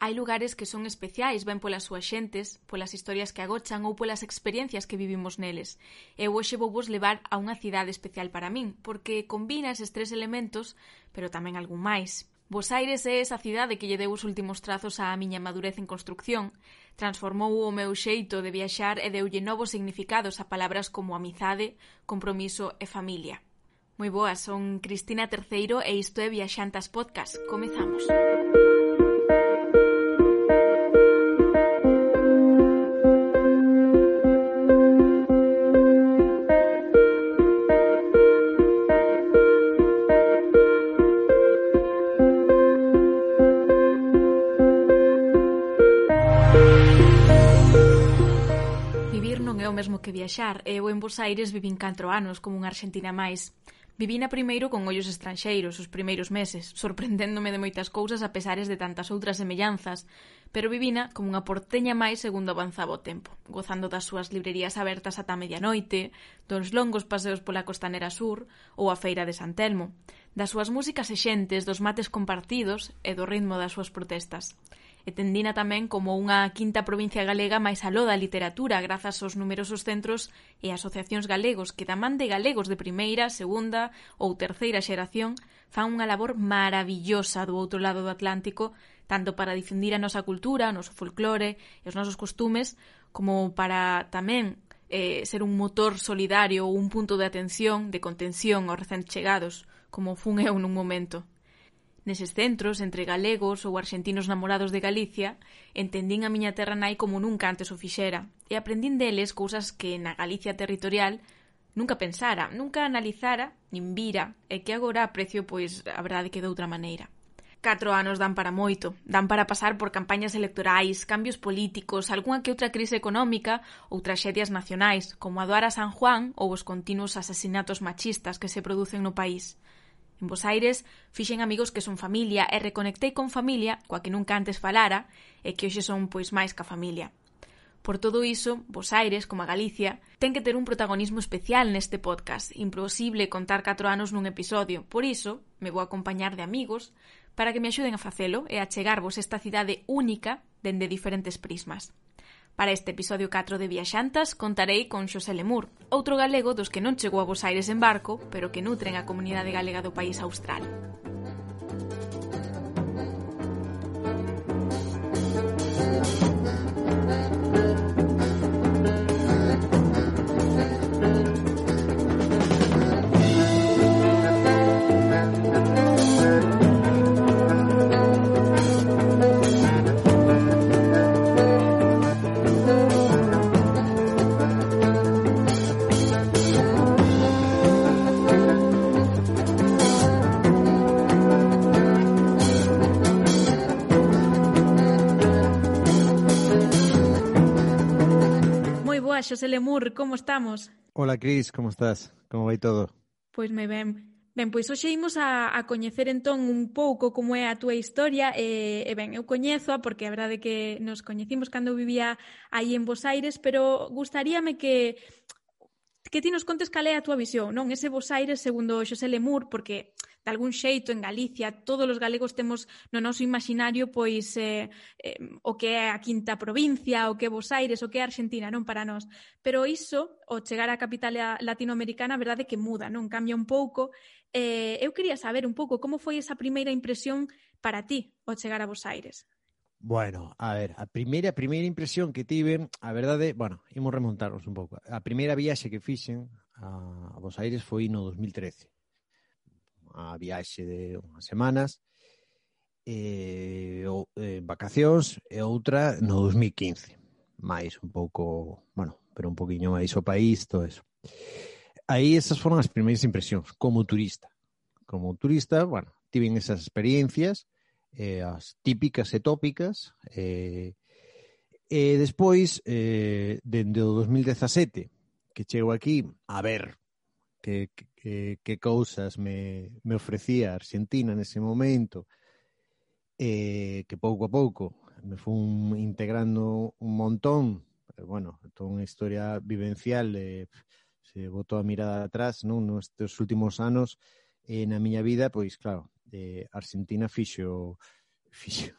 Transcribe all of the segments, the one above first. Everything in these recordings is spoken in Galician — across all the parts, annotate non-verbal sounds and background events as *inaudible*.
hai lugares que son especiais, ben polas súas xentes, polas historias que agochan ou polas experiencias que vivimos neles. Eu hoxe vou vos levar a unha cidade especial para min, porque combina eses tres elementos, pero tamén algún máis. Bos Aires é esa cidade que lle deu os últimos trazos á miña madurez en construcción, transformou o meu xeito de viaxar e deulle novos significados a palabras como amizade, compromiso e familia. Moi boas, son Cristina Terceiro e isto é Viaxantas Podcast. Comezamos. Comezamos. viaxar e eu en Bos Aires vivín 4 anos como unha argentina máis. Vivina primeiro con ollos estranxeiros os primeiros meses, *laughs* sorprendéndome de moitas cousas a pesares de tantas outras semellanzas, pero vivina como unha porteña máis segundo avanzaba o tempo, gozando das súas librerías abertas ata medianoite, dos longos paseos pola costanera sur ou a feira de San Telmo, das súas músicas e xentes, dos mates compartidos e do ritmo das súas protestas e tendina tamén como unha quinta provincia galega máis aló da literatura grazas aos numerosos centros e asociacións galegos que da man de galegos de primeira, segunda ou terceira xeración fan unha labor maravillosa do outro lado do Atlántico tanto para difundir a nosa cultura, o noso folclore e os nosos costumes como para tamén eh, ser un motor solidario ou un punto de atención, de contención aos recén chegados, como fun eu nun momento. Neses centros, entre galegos ou arxentinos namorados de Galicia, entendín a miña terra nai como nunca antes o fixera, e aprendín deles cousas que na Galicia territorial nunca pensara, nunca analizara, nin vira, e que agora aprecio, pois, a verdade que de outra maneira. Catro anos dan para moito, dan para pasar por campañas electorais, cambios políticos, algunha que outra crise económica ou traxedias nacionais, como a do Ara San Juan ou os continuos asasinatos machistas que se producen no país. En Bos Aires fixen amigos que son familia e reconectei con familia coa que nunca antes falara e que hoxe son pois máis ca familia. Por todo iso, Bos Aires, como a Galicia, ten que ter un protagonismo especial neste podcast. Imposible contar 4 anos nun episodio. Por iso, me vou acompañar de amigos para que me axuden a facelo e a chegarvos esta cidade única dende diferentes prismas. Para este episodio 4 de Viaxantas contarei con Xosé Lemur, outro galego dos que non chegou a Bos Aires en barco, pero que nutren a comunidade galega do país austral. Xosé Lemur, como estamos? Hola Cris, como estás? Como vai todo? Pois me ben. Ben, pois hoxe imos a, a coñecer entón un pouco como é a túa historia e, e ben, eu coñezoa porque a verdade que nos coñecimos cando vivía aí en Bos Aires, pero gustaríame que que ti nos contes cal é a túa visión, non? Ese Bos Aires segundo Xosé Lemur, porque de algún xeito en Galicia todos os galegos temos no noso imaginario pois eh, eh, o que é a quinta provincia, o que é Bos Aires, o que é Argentina, non para nós. Pero iso, o chegar á capital latinoamericana, a verdade que muda, non cambia un pouco. Eh, eu quería saber un pouco como foi esa primeira impresión para ti ao chegar a Bos Aires. Bueno, a ver, a primeira primeira impresión que tive, a verdade, bueno, imos remontarnos un pouco. A primeira viaxe que fixen a, a Bos Aires foi no 2013 a viaxe de unhas semanas, e, ou, en vacacións e outra no 2015 máis un pouco, bueno, pero un poquinho máis o país, todo eso. Aí esas foron as primeiras impresións como turista. Como turista, bueno, tiven esas experiencias eh, as típicas e tópicas eh, e despois eh, dende o 2017 que chego aquí a ver que, que eh, que cousas me, me ofrecía Argentina nese momento, eh, que pouco a pouco me fun integrando un montón, pero bueno, toda unha historia vivencial, eh, se botou a mirada atrás, non, nestes últimos anos, eh, na miña vida, pois claro, eh, Argentina fixo *laughs* fixo,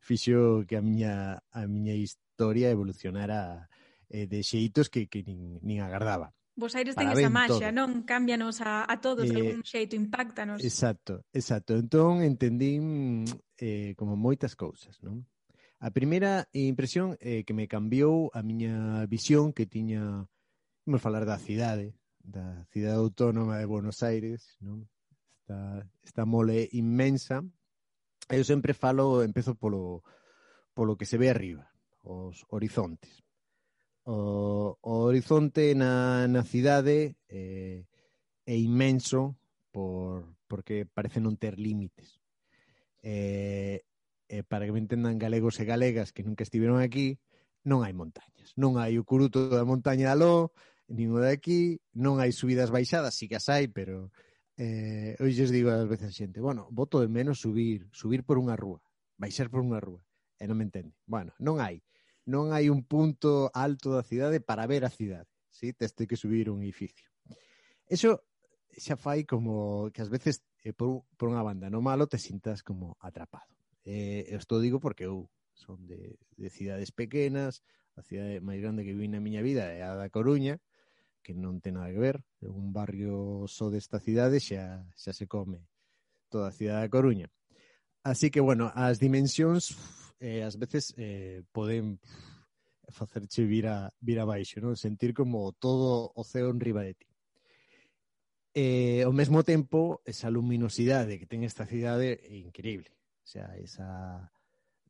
fixo que a miña, a miña historia evolucionara eh, de xeitos que, que nin, nin agardaba. Vos Aires ten esa maxia, non? Cámbianos a, a todos eh, de algún xeito, impactanos. Exacto, exacto. Entón entendín eh, como moitas cousas, non? A primeira impresión é eh, que me cambiou a miña visión que tiña, vamos falar da cidade, da cidade autónoma de Buenos Aires, non? Esta, esta mole inmensa. Eu sempre falo, empezo polo, polo que se ve arriba, os horizontes o, o horizonte na, na cidade eh, é inmenso por, porque parece non ter límites. Eh, eh, para que me entendan galegos e galegas que nunca estiveron aquí, non hai montañas. Non hai o curuto da montaña de Aló, nin o de aquí, non hai subidas baixadas, si que as hai, pero eh, hoxe os digo ás veces a xente, bueno, voto de menos subir, subir por unha rúa, baixar por unha rúa, e non me entende. Bueno, non hai non hai un punto alto da cidade para ver a cidade, si? Tes que subir un edificio. Eso xa fai como que ás veces eh, por, por unha banda no malo te sintas como atrapado. Eh, isto digo porque eu son de, de cidades pequenas, a cidade máis grande que vi na miña vida é a da Coruña, que non ten nada que ver, un barrio só desta cidade xa, xa se come toda a cidade da Coruña. Así que, bueno, as dimensións eh, ás veces eh, poden facerche vir, a, vir abaixo, non? sentir como todo o ceo en riba de ti. Eh, ao mesmo tempo, esa luminosidade que ten esta cidade é increíble. O sea, esa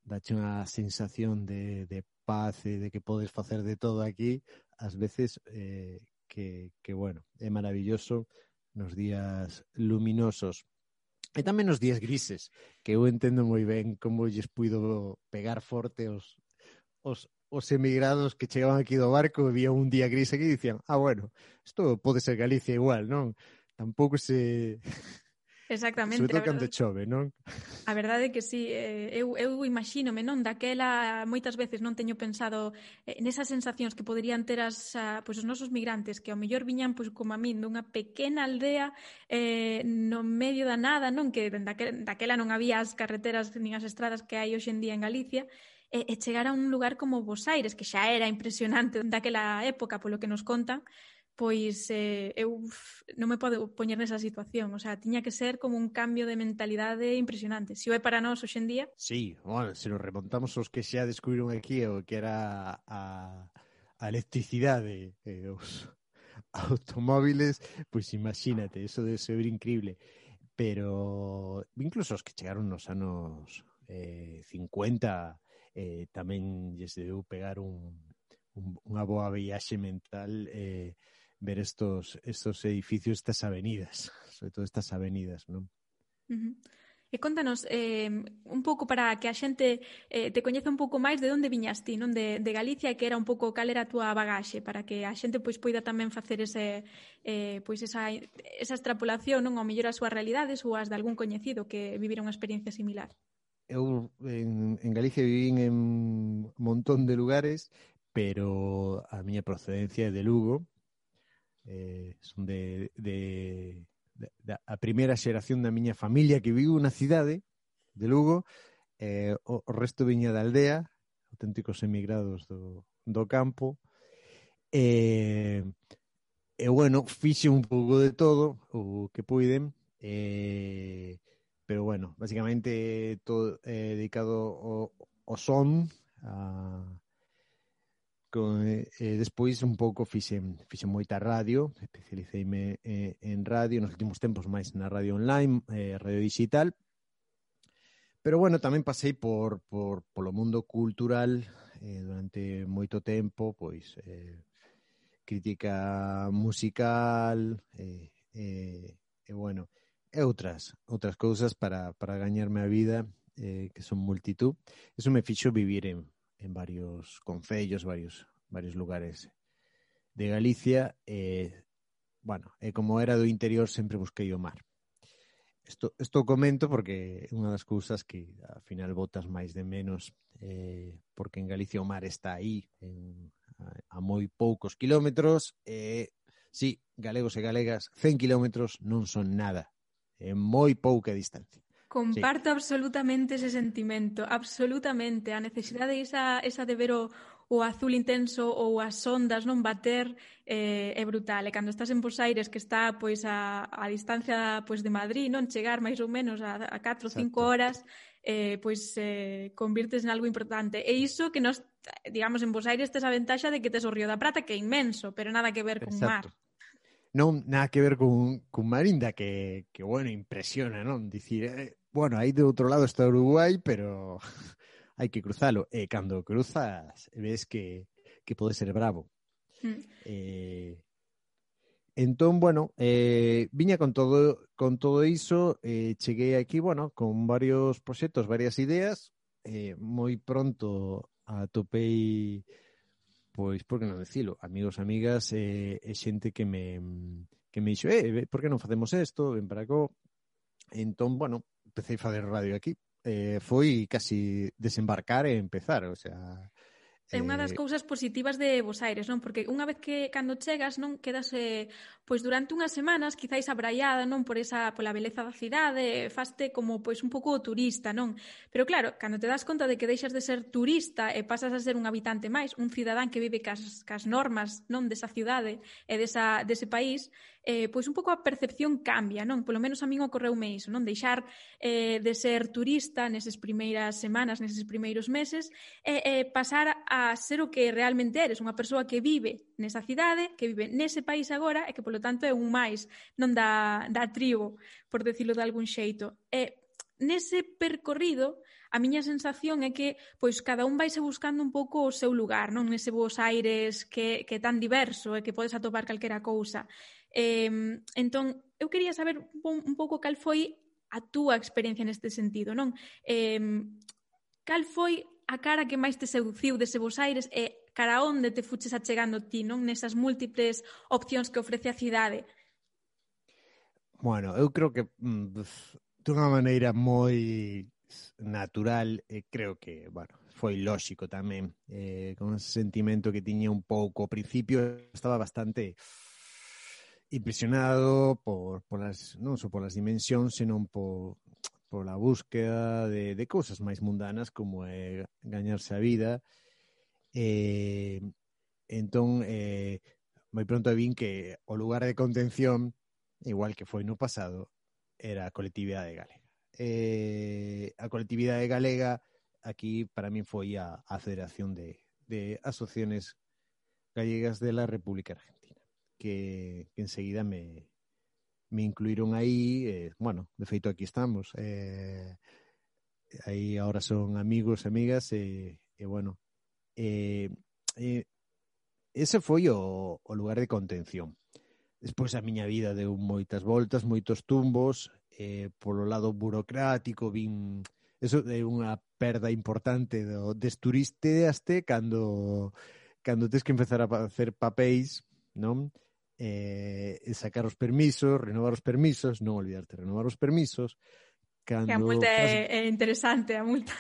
dache unha sensación de, de paz e de que podes facer de todo aquí, ás veces eh, que, que, bueno, é maravilloso nos días luminosos. E tamén os días grises, que eu entendo moi ben como lles puido pegar forte os, os, os emigrados que chegaban aquí do barco e vía un día gris aquí e dicían, ah, bueno, isto pode ser Galicia igual, non? Tampouco se... Exactamente. Sobre todo cando chove, non? A verdade é que sí, eh, eu, eu imagínome, non? Daquela moitas veces non teño pensado eh, nesas sensacións que poderían ter as, pois, os nosos migrantes que ao mellor viñan, pois, como a min, dunha pequena aldea eh, no medio da nada, non? Que daquela non había as carreteras nin as estradas que hai hoxe en día en Galicia, e, e chegar a un lugar como Bos Aires, que xa era impresionante daquela época, polo que nos contan, pois eh, eu non me podo poñer nesa situación, o sea, tiña que ser como un cambio de mentalidade impresionante. Se o é para nós hoxendía... Sí, bueno, se nos remontamos os que xa descubriron aquí o que era a, a electricidade, eh, os automóviles, pois imagínate, eso debe ser increíble. Pero incluso os que chegaron nos anos eh, 50 eh, tamén lles deu pegar un, un, unha boa viaxe mental eh, ver estos, estos edificios, estas avenidas, sobre todo estas avenidas, non? Uh -huh. E contanos eh, un pouco para que a xente eh, te coñeza un pouco máis de onde viñas ti, non de, de Galicia e que era un pouco cal era a túa bagaxe para que a xente pois poida tamén facer ese eh, pois esa, esa extrapolación non ao mellor as súas realidades ou as de algún coñecido que vivira unha experiencia similar. Eu en, en Galicia vivín en un montón de lugares, pero a miña procedencia é de Lugo eh, son de, de, de, a primeira xeración da miña familia que viu na cidade de Lugo. Eh, o, o resto viña da aldea auténticos emigrados do, do campo. Eh, e eh, eh, bueno, fixe un pouco de todo o que puiden. Eh, pero bueno, basicamente todo eh, dedicado ao, ao son a, Con, eh, eh, despois un pouco fixen, fixen moita radio, especialiceime eh, en radio, nos últimos tempos máis na radio online, eh, radio digital, pero bueno, tamén pasei por, por polo mundo cultural eh, durante moito tempo, pois eh, crítica musical eh, eh, e bueno, e outras, outras cousas para, para gañarme a vida eh, que son multitud. Eso me fixo vivir en, en varios concellos, varios, varios lugares de Galicia. E, bueno, e como era do interior, sempre busquei o mar. Isto, isto comento porque é unha das cousas que ao final botas máis de menos eh, porque en Galicia o mar está aí en, a, a moi poucos kilómetros e eh, sí, galegos e galegas 100 kilómetros non son nada é moi pouca distancia Comparto sí. absolutamente ese sentimento, absolutamente. A necesidade esa, esa de ver o, o azul intenso ou as ondas non bater eh, é brutal. E cando estás en Bos Aires, que está pois a, a distancia pois de Madrid, non chegar máis ou menos a, a 4 ou 5 horas, eh, pois eh, convirtes en algo importante. E iso que nos, digamos, en Bos Aires tes a ventaxa de que tes o Río da Prata, que é inmenso, pero nada que ver Exacto. con mar non nada que ver con, con Marinda que, que bueno, impresiona, non? Dicir, eh, bueno, aí de outro lado está Uruguai, pero *laughs* hai que cruzalo. E eh, cando cruzas, ves que, que pode ser bravo. Mm. Eh, entón, bueno, eh, viña con todo, con todo iso, eh, cheguei aquí, bueno, con varios proxectos, varias ideas, eh, moi pronto atopei pois, por que non decilo, amigos, amigas eh, e, e xente que me que me dixo, eh, por que non facemos isto? Ven para acá. Entón, bueno, empecé a fazer radio aquí. Eh, foi casi desembarcar e empezar, o sea, É unha das eh, cousas positivas de Bos Aires, non? Porque unha vez que cando chegas, non quedas eh, pois durante unhas semanas quizáis abraiada, non, por esa pola beleza da cidade, faste como pois un pouco turista, non? Pero claro, cando te das conta de que deixas de ser turista e pasas a ser un habitante máis, un cidadán que vive cas, cas normas, non, desa cidade e desa dese país, eh, pois un pouco a percepción cambia, non? Polo menos a min ocorreume iso, non? Deixar eh, de ser turista neses primeiras semanas, neses primeiros meses, e eh, eh, pasar a a ser o que realmente eres, unha persoa que vive nesa cidade, que vive nese país agora e que, polo tanto, é un máis, non da, da tribo, por decirlo de algún xeito. E nese percorrido, a miña sensación é que pois cada un vaise buscando un pouco o seu lugar, non nese Bos Aires que, que é tan diverso e que podes atopar calquera cousa. Eh, entón, eu quería saber un, un pouco cal foi a túa experiencia neste sentido, non? Eh, cal foi a cara que máis te seduciu dese Bos Aires e cara onde te fuches achegando ti, non? Nesas múltiples opcións que ofrece a cidade. Bueno, eu creo que mm, de unha maneira moi natural, eh, creo que, bueno, foi lóxico tamén, eh, con ese sentimento que tiña un pouco. Ao principio estaba bastante impresionado por, por as, non só so por as dimensións, senón por, por la búsqueda de, de cousas máis mundanas como eh, é gañarse a vida. Eh, entón eh, moi pronto vin que o lugar de contención igual que foi no pasado era a colectividade galega. Eh, a colectividade galega aquí para min foi a, a Federación de, de Asociaciones Gallegas de la República Argentina que, que enseguida me, me incluíron aí, eh, bueno, de feito aquí estamos. Eh, aí agora son amigos, amigas, e, eh, eh, bueno, eh, eh, ese foi o, o lugar de contención. Despois a miña vida deu moitas voltas, moitos tumbos, eh, polo lado burocrático, vin... Eso é unha perda importante do desturisteaste cando cando tes que empezar a facer papéis, non? eh, sacar os permisos, renovar os permisos, non olvidarte, renovar os permisos. Cando que a multa faz... é, é interesante, a multa.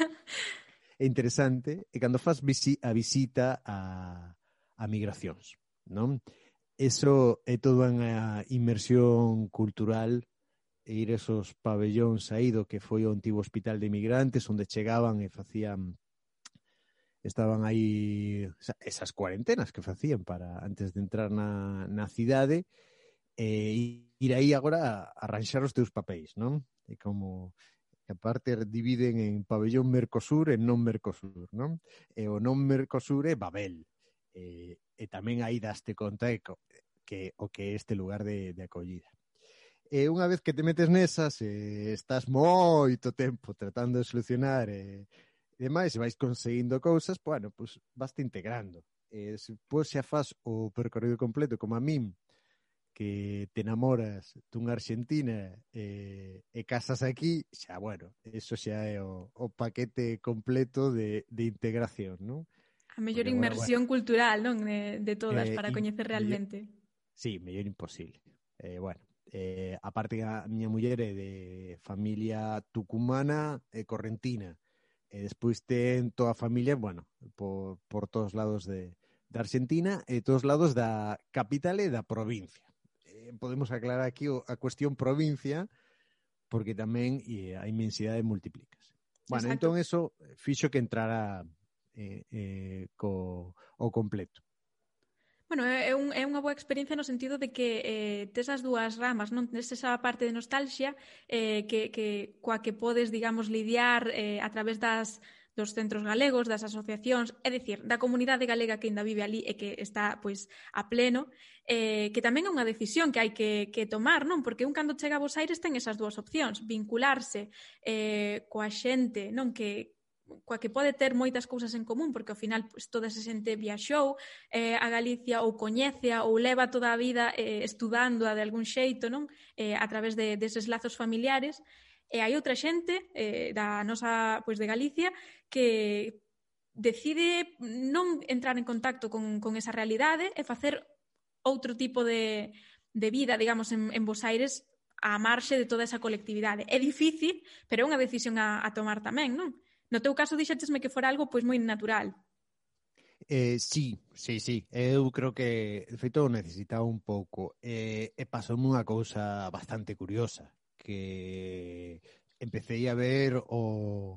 É *laughs* interesante, e cando faz visi a visita a, a migracións, non? Eso é toda unha inmersión cultural e ir esos pabellóns aí do que foi o antigo hospital de migrantes onde chegaban e facían estaban aí esas cuarentenas que facían para antes de entrar na, na cidade e ir aí agora a arranxar os teus papéis, non? E como que aparte dividen en pabellón Mercosur e non Mercosur, non? E o non Mercosur é Babel. E, e tamén aí daste conta que, que o que é este lugar de, de acollida. E unha vez que te metes nesas, e estás moito tempo tratando de solucionar e, e demais, e vais conseguindo cousas, bueno, bueno, vas te integrando. Eh, e se pois, xa faz o percorrido completo, como a min, que te enamoras dunha Argentina eh, e, e casas aquí, xa, bueno, eso xa é o, o paquete completo de, de integración, non? A mellor Porque, inmersión bueno, bueno, cultural, non? De, de todas, eh, para coñecer realmente. Mellor, sí, mellor imposible. Eh, bueno, eh, aparte a miña muller é de familia tucumana e correntina, Eh, e despois ten toda a familia, bueno, por, por todos lados de, de Argentina e todos lados da capital e da provincia. Eh, podemos aclarar aquí a cuestión provincia porque tamén e, eh, a inmensidade multiplícase. Bueno, Exacto. entón eso fixo que entrara eh, eh, co, o completo. Bueno, é, un, é unha boa experiencia no sentido de que eh, tes as dúas ramas, non? Tes esa parte de nostalgia eh, que, que, coa que podes, digamos, lidiar eh, a través das, dos centros galegos, das asociacións, é dicir, da comunidade galega que ainda vive ali e que está pois a pleno, eh, que tamén é unha decisión que hai que, que tomar, non? Porque un cando chega a Bos Aires ten esas dúas opcións, vincularse eh, coa xente non que, coa que pode ter moitas cousas en común, porque ao final pues, toda esa xente viaxou eh, a Galicia ou coñecea ou leva toda a vida eh, estudando de algún xeito, non? Eh, a través de, deses lazos familiares. E hai outra xente eh, da nosa, pois, de Galicia que decide non entrar en contacto con, con esa realidade e facer outro tipo de, de vida, digamos, en, en Bos Aires a marxe de toda esa colectividade. É difícil, pero é unha decisión a, a tomar tamén, non? No teu caso dixéchesme que fora algo pois moi natural. Eh, sí, sí, sí. Eu creo que, de feito, necesitaba un pouco. Eh, e pasoume unha cousa bastante curiosa, que empecé a ver o,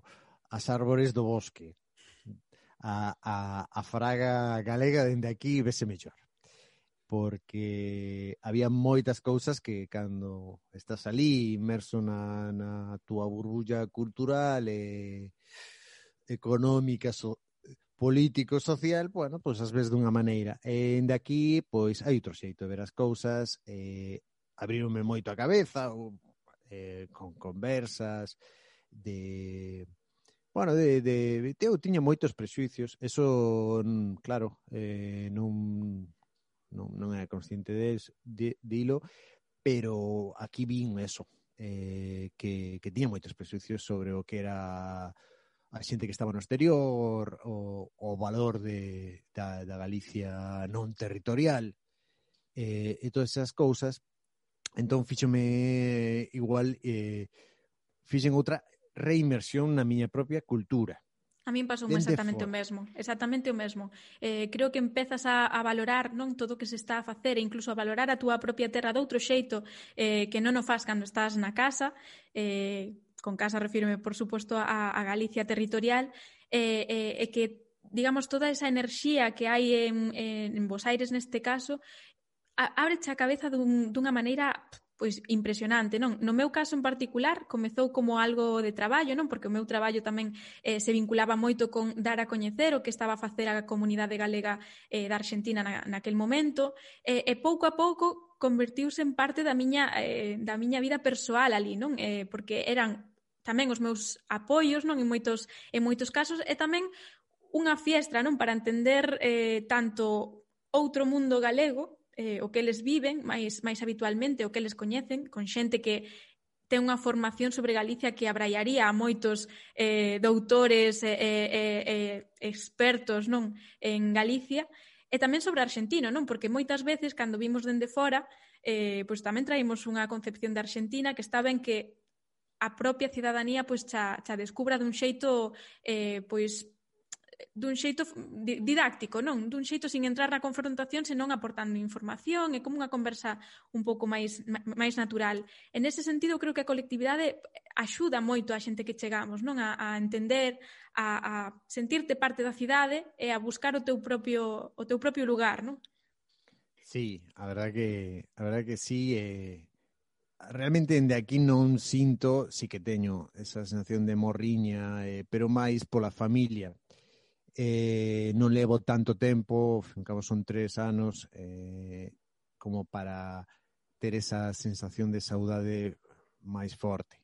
as árbores do bosque. A, a, a fraga galega dende aquí vese mellor porque había moitas cousas que cando estás ali inmerso na, na túa burbulla cultural e económica, so, político social, bueno, pois ás ves dunha maneira. E de aquí, pois hai outro xeito de ver as cousas, e abrironme moito a cabeza, ou, eh, con conversas de Bueno, de, de, eu tiña moitos prexuicios, eso, claro, eh, non, non, non era consciente des, de, dilo, pero aquí vin eso, eh, que, que tiña moitos prejuicios sobre o que era a xente que estaba no exterior, o, o valor de, da, da Galicia non territorial, eh, e todas esas cousas, entón fíxome igual, eh, fixen outra reinmersión na miña propia cultura. A min pasou exactamente o mesmo, exactamente o mesmo. Eh, creo que empezas a, a valorar non todo o que se está a facer e incluso a valorar a túa propia terra doutro xeito eh, que non o faz cando estás na casa, eh, con casa refírome, por suposto, a, a Galicia territorial, e eh, eh, que, digamos, toda esa enerxía que hai en, en, en Bos Aires neste caso, a, ábreche a cabeza dun, dunha maneira pois impresionante, non? No meu caso en particular comezou como algo de traballo, non? Porque o meu traballo tamén eh, se vinculaba moito con dar a coñecer o que estaba a facer a comunidade galega eh, da Argentina na, naquel momento, eh, e pouco a pouco convertiuse en parte da miña, eh, da miña vida persoal ali, non? Eh, porque eran tamén os meus apoios, non? En moitos, en moitos casos, e tamén unha fiestra, non? Para entender eh, tanto outro mundo galego eh, o que eles viven máis, máis habitualmente, o que eles coñecen, con xente que ten unha formación sobre Galicia que abraiaría a moitos eh, doutores e eh, eh, eh, expertos non en Galicia e tamén sobre Argentina, non? Porque moitas veces, cando vimos dende fora, eh, pois tamén traímos unha concepción de Argentina que está ben que a propia cidadanía pois xa, xa descubra dun xeito eh, pois dun xeito didáctico, non? Dun xeito sin entrar na confrontación, senón aportando información, é como unha conversa un pouco máis máis natural. En ese sentido, creo que a colectividade axuda moito a xente que chegamos, non? A, a entender, a, a sentirte parte da cidade e a buscar o teu propio o teu propio lugar, non? Sí, a verdad que a verdad que sí, eh, realmente dende aquí non sinto, sí que teño esa sensación de morriña, eh, pero máis pola familia eh, non levo tanto tempo, en cabo son tres anos, eh, como para ter esa sensación de saudade máis forte.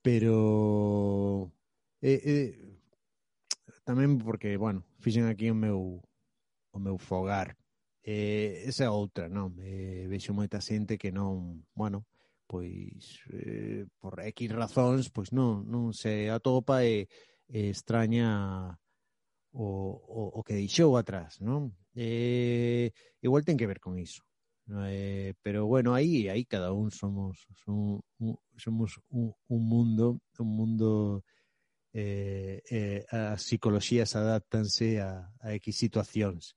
Pero eh, eh, tamén porque, bueno, fixen aquí o meu o meu fogar. Eh, esa é outra, non? Eh, vexo moita xente que non, bueno, pois eh, por X razóns, pois non, non se atopa e, e extraña o, o, o que deixou atrás, non? Eh, igual ten que ver con iso. Eh, pero bueno, aí aí cada un somos son, un, somos un, un mundo, un mundo eh, eh, as psicologías adaptanse a, a X situacións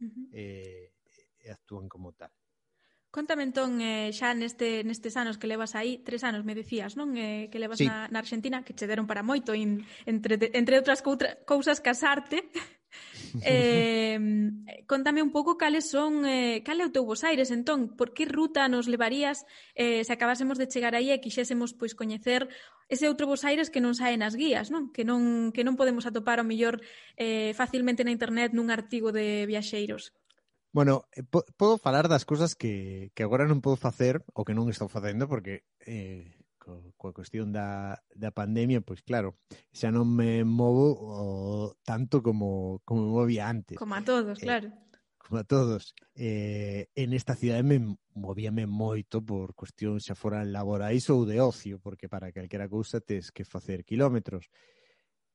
uh -huh. eh, e actúan como tal. Contame entón eh, xa neste, nestes anos que levas aí, tres anos me decías, non? Eh, que levas sí. na, na Argentina, que che deron para moito, in, entre, entre outras coutra, cousas casarte. *laughs* eh, contame un pouco cales son, eh, cal é o teu Bos Aires entón? Por que ruta nos levarías eh, se acabásemos de chegar aí e quixésemos pois coñecer ese outro Bos Aires que non sae nas guías, non? Que non, que non podemos atopar o mellor eh, facilmente na internet nun artigo de viaxeiros. Bueno, eh, podo falar das cousas que, que agora non podo facer ou que non estou facendo porque eh, co, coa cuestión da, da pandemia, pois claro, xa non me movo o, tanto como, como me movía antes. Como a todos, eh, claro. Como a todos. Eh, en esta cidade me movíame moito por cuestións xa foran laborais ou de ocio, porque para calquera cousa tes que facer kilómetros.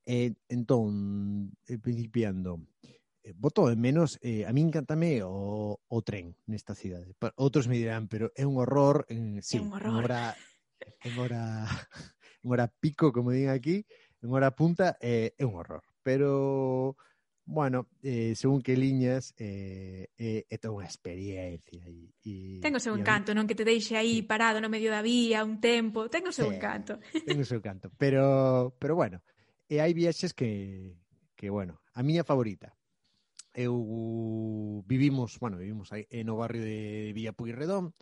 Eh, entón, eh, principiando, eh, Eh, voto de menos, eh, a mí encantame o, o tren nesta cidade. Outros me dirán, pero é un horror, en, sí, é un horror. En hora, en hora, *laughs* en hora pico, como din aquí, en hora punta, eh, é un horror. Pero, bueno, eh, según que liñas, eh, eh, é toda unha experiencia. E, e, ten o seu encanto, non? Que te deixe aí sí. parado no medio da vía un tempo, ten o seu sí, encanto. Ten o seu encanto, pero, pero bueno, e hai viaxes que, que, bueno, a miña favorita, eu vivimos, bueno, vivimos aí eh, no barrio de Villa Puigredón,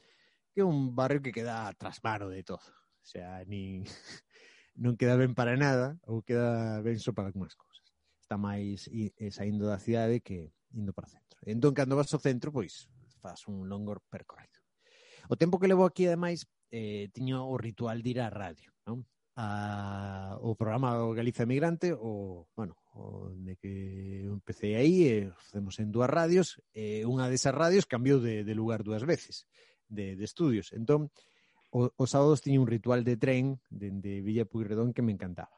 que é un barrio que queda trasmano de todo. O sea, nin, *laughs* non queda ben para nada ou queda ben só para algunhas cousas. Está máis eh, saindo da cidade que indo para o centro. Entón, cando vas ao centro, pois, faz un longo percorrido. O tempo que levo aquí, ademais, eh, tiño o ritual de ir á radio, non? a, o programa Galiza Migrante o, bueno, onde que empecé aí, e facemos en dúas radios, e eh, unha desas radios cambiou de, de lugar dúas veces, de, de estudios. Entón, o, os sábados tiña un ritual de tren dende de Villa Puigredón que me encantaba.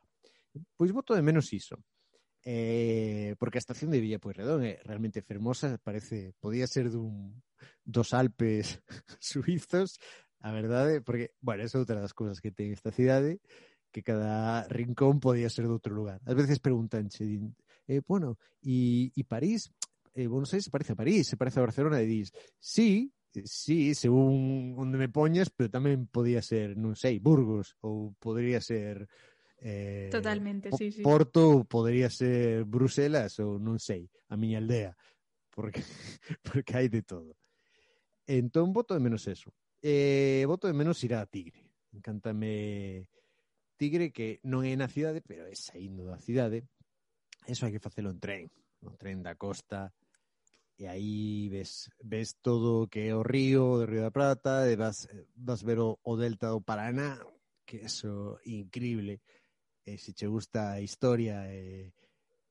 Pois voto de menos iso. Eh, porque a estación de Villa Puigredón é realmente fermosa, parece, podía ser dun dos Alpes *laughs* suizos, a verdade, porque, bueno, é outra das cousas que ten esta cidade, que cada rincón podía ser de outro lugar. Ás veces preguntanche, din, eh, bueno, e, e París, eh, bueno, sei se parece a París, se parece a Barcelona, e dis, sí, sí, según onde me poñas, pero tamén podía ser, non sei, Burgos, ou podría ser eh, Totalmente, sí, sí. Porto, ou podría ser Bruselas, ou non sei, a miña aldea, porque, *laughs* porque hai de todo. Entón, voto de menos eso. Eh, voto de menos ir a Tigre. Encántame Tigre que non é na cidade, pero é saindo da cidade. Eso hai que facelo en tren, no tren da costa, e aí ves, ves todo que é o río, o río da Prata, e vas, vas ver o, o delta do Paraná, que eso increíble. Eh, e eh, eh, se che gusta a historia e,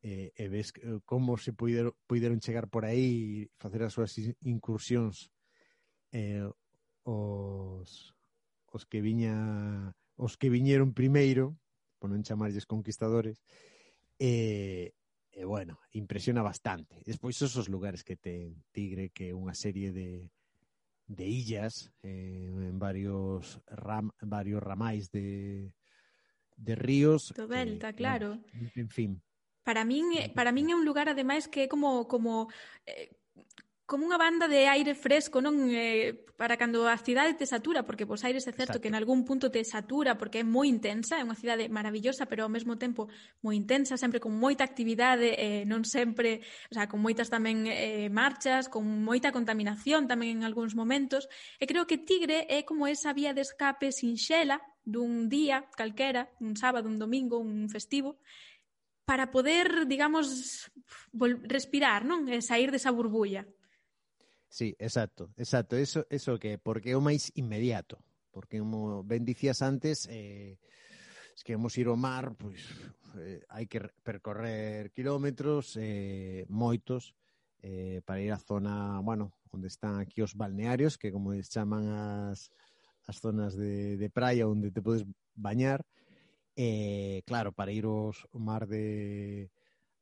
e, e ves como se puideron, puideron chegar por aí e facer as súas incursións eh, os, os que viña os que viñeron primeiro, por non chamarlles conquistadores, e, e bueno, impresiona bastante. Despois esos lugares que ten Tigre, que é unha serie de, de illas eh, en varios ram, varios ramais de, de ríos. Do Delta, que, claro. No, en fin. Para min, eh, para min é un lugar ademais que é como como eh, como unha banda de aire fresco, non eh, para cando a cidade te satura, porque pois aires é certo Exacto. que en algún punto te satura porque é moi intensa, é unha cidade maravillosa, pero ao mesmo tempo moi intensa, sempre con moita actividade, eh, non sempre, o sea, con moitas tamén eh, marchas, con moita contaminación tamén en algúns momentos, e creo que Tigre é como esa vía de escape sinxela dun día calquera, un sábado, un domingo, un festivo, para poder, digamos, respirar, non? E sair desa burbulla. Sí, exacto, exacto. Eso, eso que, porque é o máis inmediato. Porque, como ben dicías antes, eh, es que vamos ir ao mar, pois eh, hai que percorrer kilómetros eh, moitos eh, para ir á zona, bueno, onde están aquí os balnearios, que como chaman as, as zonas de, de praia onde te podes bañar. Eh, claro, para ir aos mar de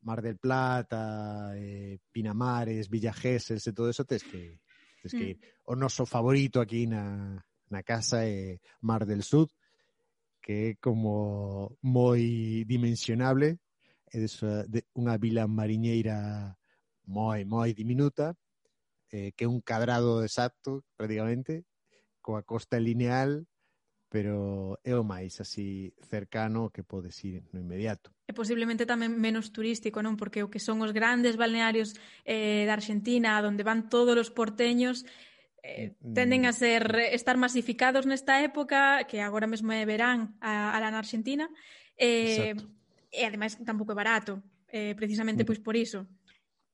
Mar del Plata, eh, Pinamares, Villageses e todo eso, tes que, tes que mm. ir. O noso favorito aquí na, na casa é Mar del Sud, que é como moi dimensionable, é de, de unha vila mariñeira moi, moi diminuta, eh, que é un cadrado exacto, prácticamente, coa costa lineal pero é o máis así cercano que podes ir no inmediato. E posiblemente tamén menos turístico, non? Porque o que son os grandes balnearios eh, da Argentina, onde van todos os porteños, eh, mm. tenden a ser estar masificados nesta época, que agora mesmo é verán a, a la na Argentina, eh, e ademais tampouco é barato, eh, precisamente pois por iso.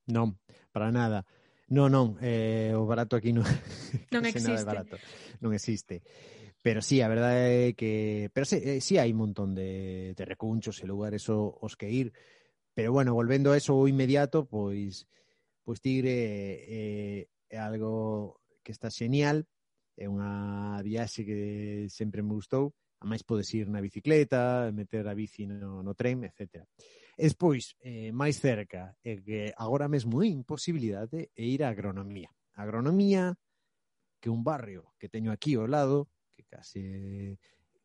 Non, para nada. Non, non, eh, o barato aquí non, *laughs* non existe. Nada barato. Non existe. Pero sí, a verdade é que... Pero sí, eh, sí hai un montón de, de recunchos e lugares os que ir. Pero bueno, volvendo a eso inmediato, pois, pois Tigre é, é algo que está genial. É unha viaxe que sempre me gustou. A máis podes ir na bicicleta, meter a bici no, no tren, etc. E pois, eh, máis cerca, é que agora mesmo é imposibilidade é ir a agronomía. A agronomía, que un barrio que teño aquí ao lado, que case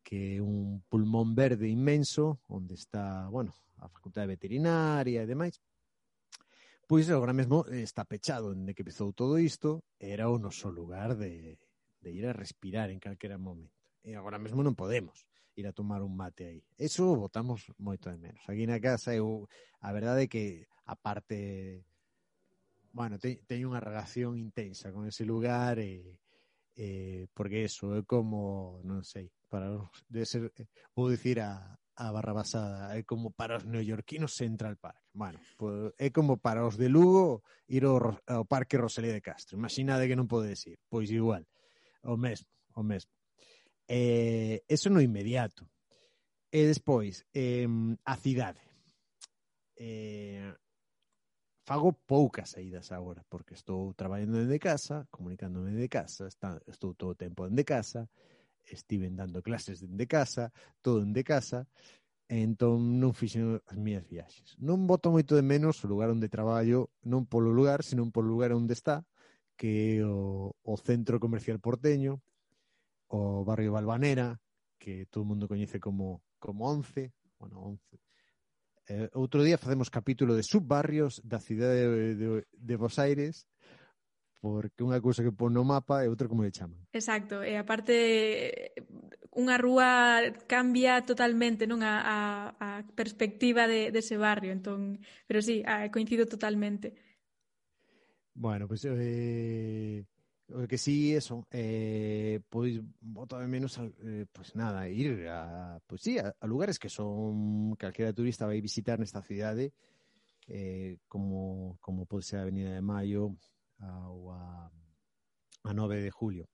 que é un pulmón verde inmenso onde está, bueno, a Facultade Veterinaria e demais. Pois agora mesmo está pechado onde que empezou todo isto, era o noso lugar de, de ir a respirar en calquera momento. E agora mesmo non podemos ir a tomar un mate aí. Eso votamos moito de menos. Aquí na casa eu, a verdade é que a parte bueno, te, teño unha relación intensa con ese lugar e eh, porque eso é como, non sei, para *laughs* de ser, eh, vou dicir a, a barra basada, é como para os neoyorquinos Central Park. Bueno, pues, é como para os de Lugo ir ao, ao Parque Rosalía de Castro. Imaginade que non podes ir, pois igual, o mesmo, o mesmo. Eh, eso no inmediato. E despois, eh, a cidade. Eh, fago poucas saídas agora, porque estou traballando dende casa, comunicándome dende casa, está, estou todo o tempo dende casa, estiven dando clases dende casa, todo dende casa, entón non fixen as miñas viaxes. Non boto moito de menos o lugar onde traballo, non polo lugar, senón polo lugar onde está, que é o, o centro comercial porteño, o barrio Balvanera, que todo o mundo coñece como, como 11, bueno, 11, Eh, outro día facemos capítulo de subbarrios da cidade de, de, de Bos Aires porque unha cousa que pon no mapa e outra como le chaman. Exacto, e aparte unha rúa cambia totalmente non a, a, a perspectiva de, dese de barrio, entón, pero sí, coincido totalmente. Bueno, pois pues, eh, O que sí, eso, eh, pois bota de menos, eh, pues nada, ir a, pues sí, a, a lugares que son calquera turista vai visitar nesta cidade, eh, como, como pode ser a Avenida de Maio ah, ou a, a 9 de Julio.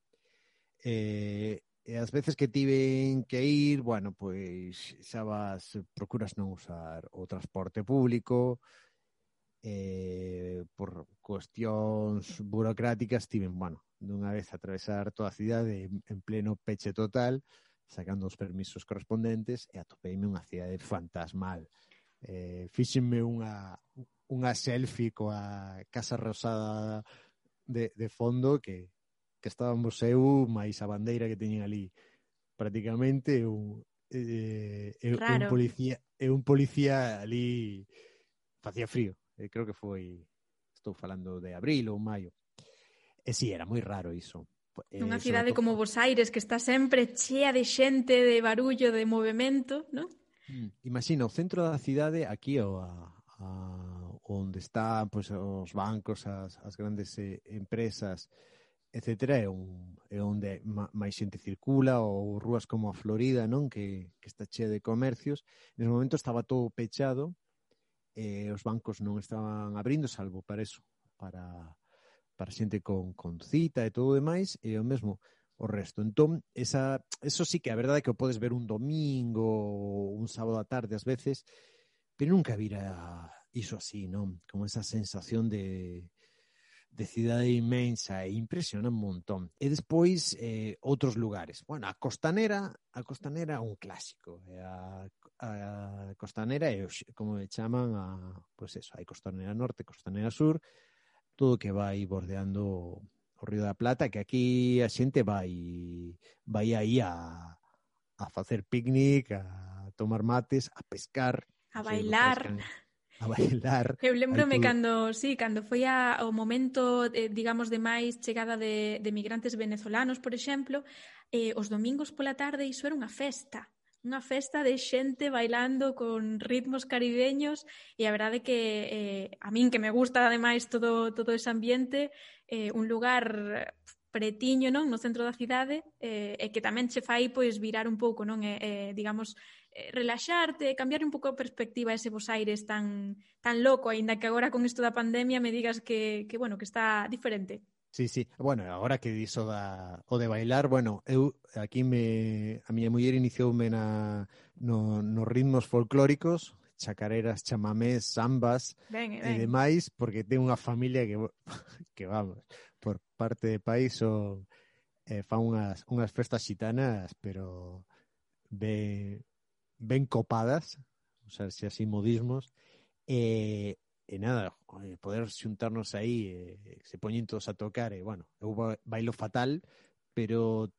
Eh, e as veces que tiven que ir, bueno, pois xa vas, procuras non usar o transporte público, eh, por cuestións burocráticas tiven, bueno, dunha vez atravesar toda a cidade en pleno peche total, sacando os permisos correspondentes e atopeime unha cidade fantasmal. Eh, fíxenme unha, unha selfie coa Casa Rosada de, de fondo que, que estábamos eu máis a bandeira que teñen ali prácticamente eu, eh, eu, un policía é un policía ali facía frío. Eh, creo que foi estou falando de abril ou maio. E si, sí, era moi raro iso. Eh, Unha cidade todo... como Bos Aires que está sempre chea de xente, de barullo, de movimento, non? Mm, Imagina, o centro da cidade aquí o a, a onde están pois, os bancos, as, as grandes eh, empresas, etc. É, un, é onde máis xente circula ou rúas como a Florida, non que, que está chea de comercios. Nese momento estaba todo pechado e eh, os bancos non estaban abrindo, salvo para eso, para para xente con, con cita e todo demais, é o mesmo o resto. Entón, esa, eso sí que a verdade é que o podes ver un domingo ou un sábado á tarde ás veces, pero nunca vira iso así, non? Como esa sensación de, de cidade inmensa e impresiona un montón. E despois eh, outros lugares. Bueno, a Costanera, a Costanera é un clásico. A, a Costanera é como me chaman a, pois pues eso, hai Costanera Norte, Costanera Sur, todo que vai bordeando o Río da Plata, que aquí a xente vai vai aí a, a facer picnic, a tomar mates, a pescar, a bailar. A bailar. Eu lembrome todo... cando, sí, cando foi a, o momento, eh, digamos, de máis chegada de, de migrantes venezolanos, por exemplo, eh, os domingos pola tarde iso era unha festa unha festa de xente bailando con ritmos caribeños e a verdade que eh, a min que me gusta ademais todo, todo ese ambiente eh, un lugar pretiño non no centro da cidade eh, e que tamén che fai pois virar un pouco non e, eh, digamos eh, relaxarte, cambiar un pouco a perspectiva ese vos Aires tan, tan loco, aínda que agora con isto da pandemia me digas que, que, bueno, que está diferente. Sí, sí. Bueno, agora que diso da, o de bailar, bueno, eu aquí me, a miña muller inicioume na, no, nos ritmos folclóricos, chacareras, chamamés, sambas ben, ben. e demais, porque ten unha familia que, *laughs* que vamos, por parte de país o, eh, fa unhas, unhas festas xitanas, pero ben, ben copadas, usar se así modismos, e, e nada, eh, poder xuntarnos aí, eh, se poñen todos a tocar, e bueno, eu bailo fatal, pero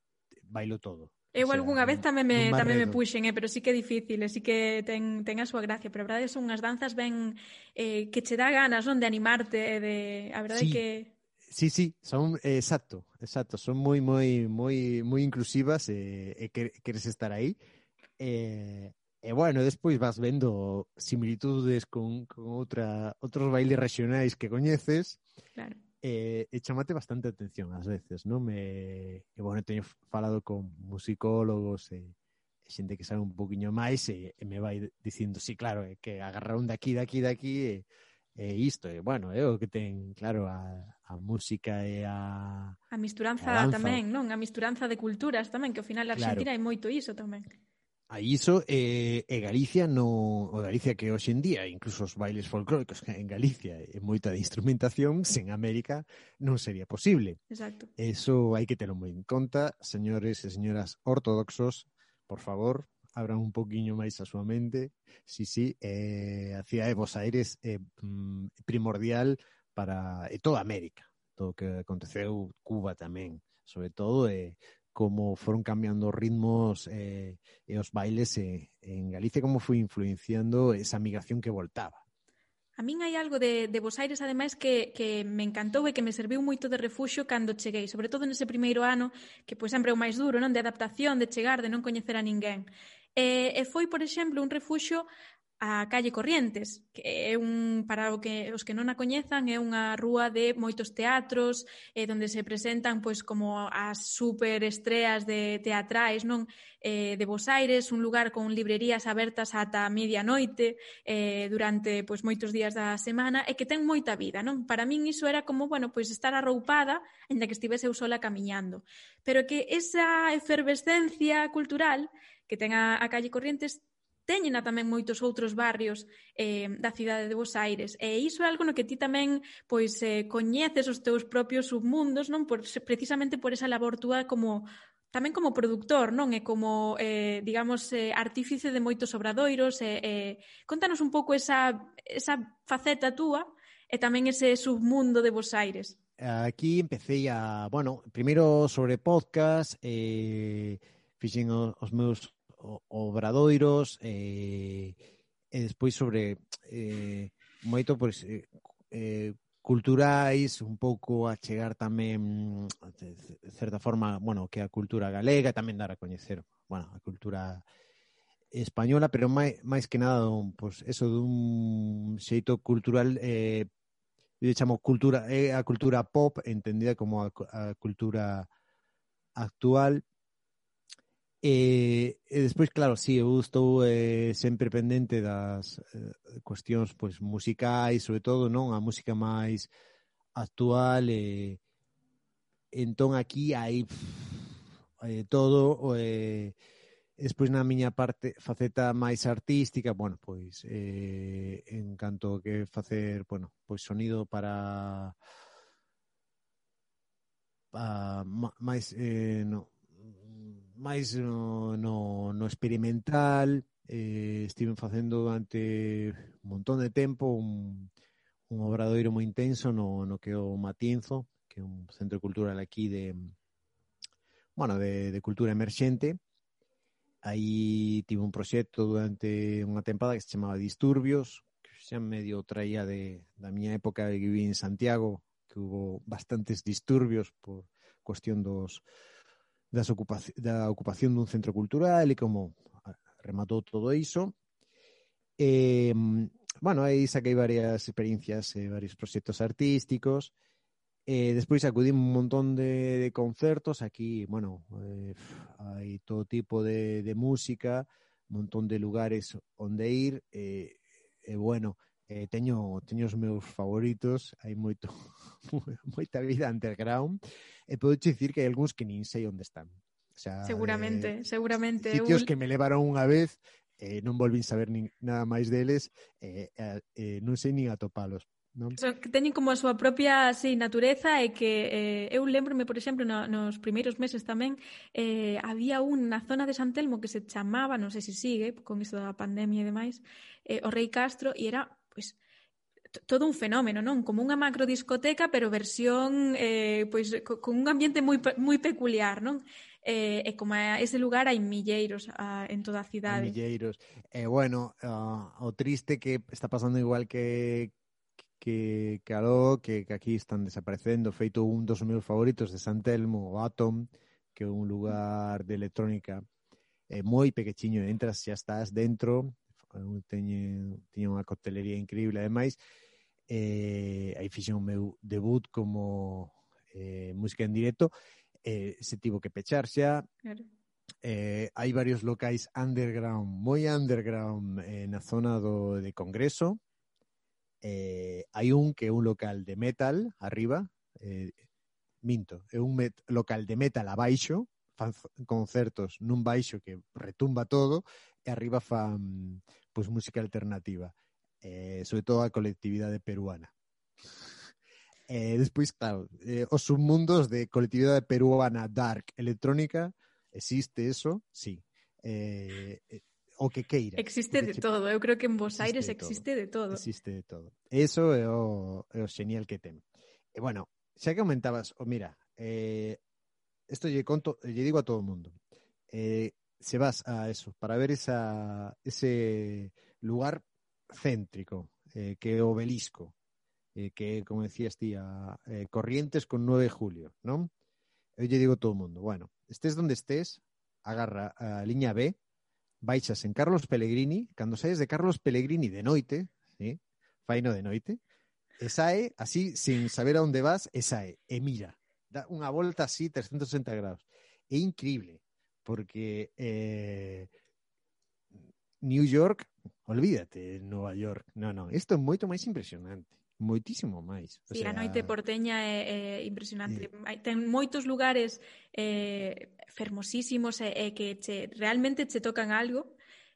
bailo todo. Eu o sea, algunha vez tamén me tamén me puxen, eh, pero sí que é difícil, eh, sí que ten ten a súa gracia, pero a verdade son unhas danzas ben eh, que che dá ganas, non, de animarte, eh, de a verdade sí. que Sí, sí, son eh, exacto, exacto, son moi moi moi moi inclusivas eh, e eh, eh, queres estar aí. Eh, E bueno, despois vas vendo similitudes con, con outra, outros bailes regionais que coñeces. Claro. E, e chamate bastante atención ás veces, non? Me, e bueno, teño falado con musicólogos e, e xente que sabe un poquinho máis e, e me vai dicindo, sí, claro, é que agarraron daqui, daqui, daqui e, e isto, e bueno, é o que ten, claro, a, a música e a... A misturanza a tamén, non? A misturanza de culturas tamén, que ao final a Argentina claro. hai moito iso tamén. A iso eh, e Galicia no o Galicia que hoxe en día, incluso os bailes folclóricos en Galicia e moita de instrumentación, sen América non sería posible. Exacto. Eso hai que telo moi en conta, señores e señoras ortodoxos, por favor, abran un poquinho máis a súa mente. Sí, sí, eh, a cidade de Bos Aires é eh, primordial para e toda América, todo o que aconteceu Cuba tamén, sobre todo eh, como foron cambiando ritmos eh, e os bailes eh, en Galicia, como foi influenciando esa migración que voltaba. A min hai algo de, de Bos Aires, ademais, que, que me encantou e que me serviu moito de refuxio cando cheguei, sobre todo nese primeiro ano, que pois sempre é o máis duro, non? De adaptación, de chegar, de non coñecer a ninguén. E, e foi, por exemplo, un refuxo a calle Corrientes, que é un para o que os que non a coñezan é unha rúa de moitos teatros, eh onde se presentan pois como as superestreas de teatrais, non? Eh de Bos Aires, un lugar con librerías abertas ata medianoite, eh durante pois moitos días da semana e que ten moita vida, non? Para min iso era como, bueno, pois estar arroupada aínda que estivese eu sola camiñando. Pero que esa efervescencia cultural que ten a, a calle Corrientes teñena tamén moitos outros barrios eh, da cidade de Bos Aires. E iso é algo no que ti tamén pois eh, coñeces os teus propios submundos, non? Por, precisamente por esa labor túa como tamén como produtor, non? E como, eh, digamos, eh, artífice de moitos obradoiros. E, eh, contanos un pouco esa, esa faceta túa e tamén ese submundo de Bos Aires. Aquí empecé a, bueno, primeiro sobre podcast, eh, fixen os meus obradoiros eh, e despois sobre eh, moito pois, eh, eh, culturais, un pouco a chegar tamén de certa forma, bueno, que a cultura galega tamén dar a coñecer, bueno, a cultura española, pero máis, máis que nada, pois, eso dun xeito cultural eh, eu chamo cultura, é a cultura pop entendida como a, a cultura actual E, e despois, claro, sí, eu estou eh, sempre pendente das eh, cuestións pois musicais, sobre todo, non? A música máis actual e eh, entón aquí hai pff, eh, todo eh, despois na miña parte faceta máis artística, bueno, pois eh, en canto que facer, bueno, pois sonido para, para máis eh, no, máis no, no, no experimental eh, estive facendo durante un montón de tempo un, un obradoiro moi intenso no, no que é o Matienzo que é un centro cultural aquí de bueno, de, de cultura emerxente. Aí tive un proxecto durante unha tempada que se chamaba Disturbios que xa medio traía de, da miña época que viví en Santiago que hubo bastantes disturbios por cuestión dos, das ocupación, da ocupación dun centro cultural e como rematou todo iso. E, bueno, aí saquei varias experiencias e varios proxectos artísticos. E despois acudí un montón de, de. Aquí, bueno, eh, todo tipo de, de música, un montón de lugares onde ir. E, e bueno, eh, teño, teño os meus favoritos, hai moito *laughs* moita vida underground, e podo dicir que hai algúns que nin sei onde están. O sea, seguramente, eh, seguramente. Sitios un... que me levaron unha vez, eh, non volvín saber nin, nada máis deles, eh, eh, eh, non sei nin atopalos. Non? So, que teñen como a súa propia sí, natureza e que eh, eu lembrome, por exemplo, no, nos primeiros meses tamén eh, había un na zona de San Telmo que se chamaba, non sei se sigue, con isto da pandemia e demais, eh, o Rei Castro, e era pois todo un fenómeno, non? Como unha macrodiscoteca, pero versión eh, pois, con un ambiente moi, moi peculiar, non? Eh, e como a ese lugar hai milleiros a, en toda a cidade. Hai milleiros. E eh, bueno, uh, o triste que está pasando igual que que que aló, que, que aquí están desaparecendo, feito un dos meus favoritos de San Telmo, o Atom, que é un lugar de electrónica é eh, moi pequechiño, entras, xa estás dentro, Entón, teñen, tiña unha coctelería increíble. Ademais, eh, aí fixen o meu debut como eh, música en directo. Eh, se tivo que pechar xa. Claro. Eh, hai varios locais underground, moi underground eh, na zona do, de Congreso. Eh, hai un que é un local de metal arriba, eh, minto, é un met, local de metal abaixo, fan concertos nun baixo que retumba todo e arriba fan pois música alternativa, eh, sobre todo a colectividade peruana. Eh, despois, claro, eh, os submundos de colectividade peruana dark electrónica, existe eso, sí. Eh, eh, o que queira. Existe de todo, eu creo que en Bos Aires existe de todo. Existe de todo. Eso é o, é o genial que ten. E bueno, xa que comentabas, oh, mira, eh, esto lle conto, lle digo a todo o mundo. Eh, se vas a eso, para ver ese lugar céntrico, eh, que obelisco, eh, que como decías ti, a, eh, Corrientes con 9 de julio? Eu lle digo todo o mundo, bueno, estés donde estés, agarra a liña B, baixas en Carlos Pellegrini, cando saes de Carlos Pellegrini de noite, ¿sí? faino de noite, e sae así, sin saber a onde vas, e sae, e mira, dá unha volta así 360 graus. É increíble porque eh, New York, olvídate, Nueva York, no, no, isto é moito máis impresionante moitísimo máis. O sí, sea, a noite porteña é, é impresionante. É... Ten moitos lugares eh, fermosísimos e, e que che, realmente che tocan algo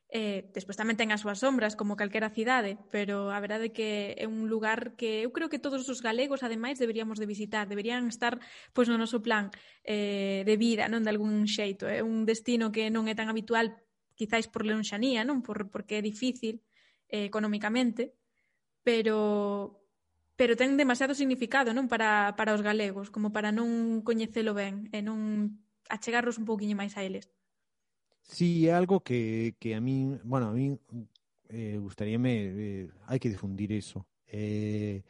Eh, despois tamén ten as súas sombras, como calquera cidade, pero a verdade é que é un lugar que eu creo que todos os galegos, ademais, deberíamos de visitar, deberían estar pois no noso plan eh, de vida, non de algún xeito. É eh? un destino que non é tan habitual, quizáis por leonxanía, non por, porque é difícil eh, economicamente, pero pero ten demasiado significado non para, para os galegos, como para non coñecelo ben e non achegarnos un pouquiño máis a eles. Sí, algo que, que a mí, bueno, a mí eh, gustaría, me, eh, hay que difundir eso. Eh,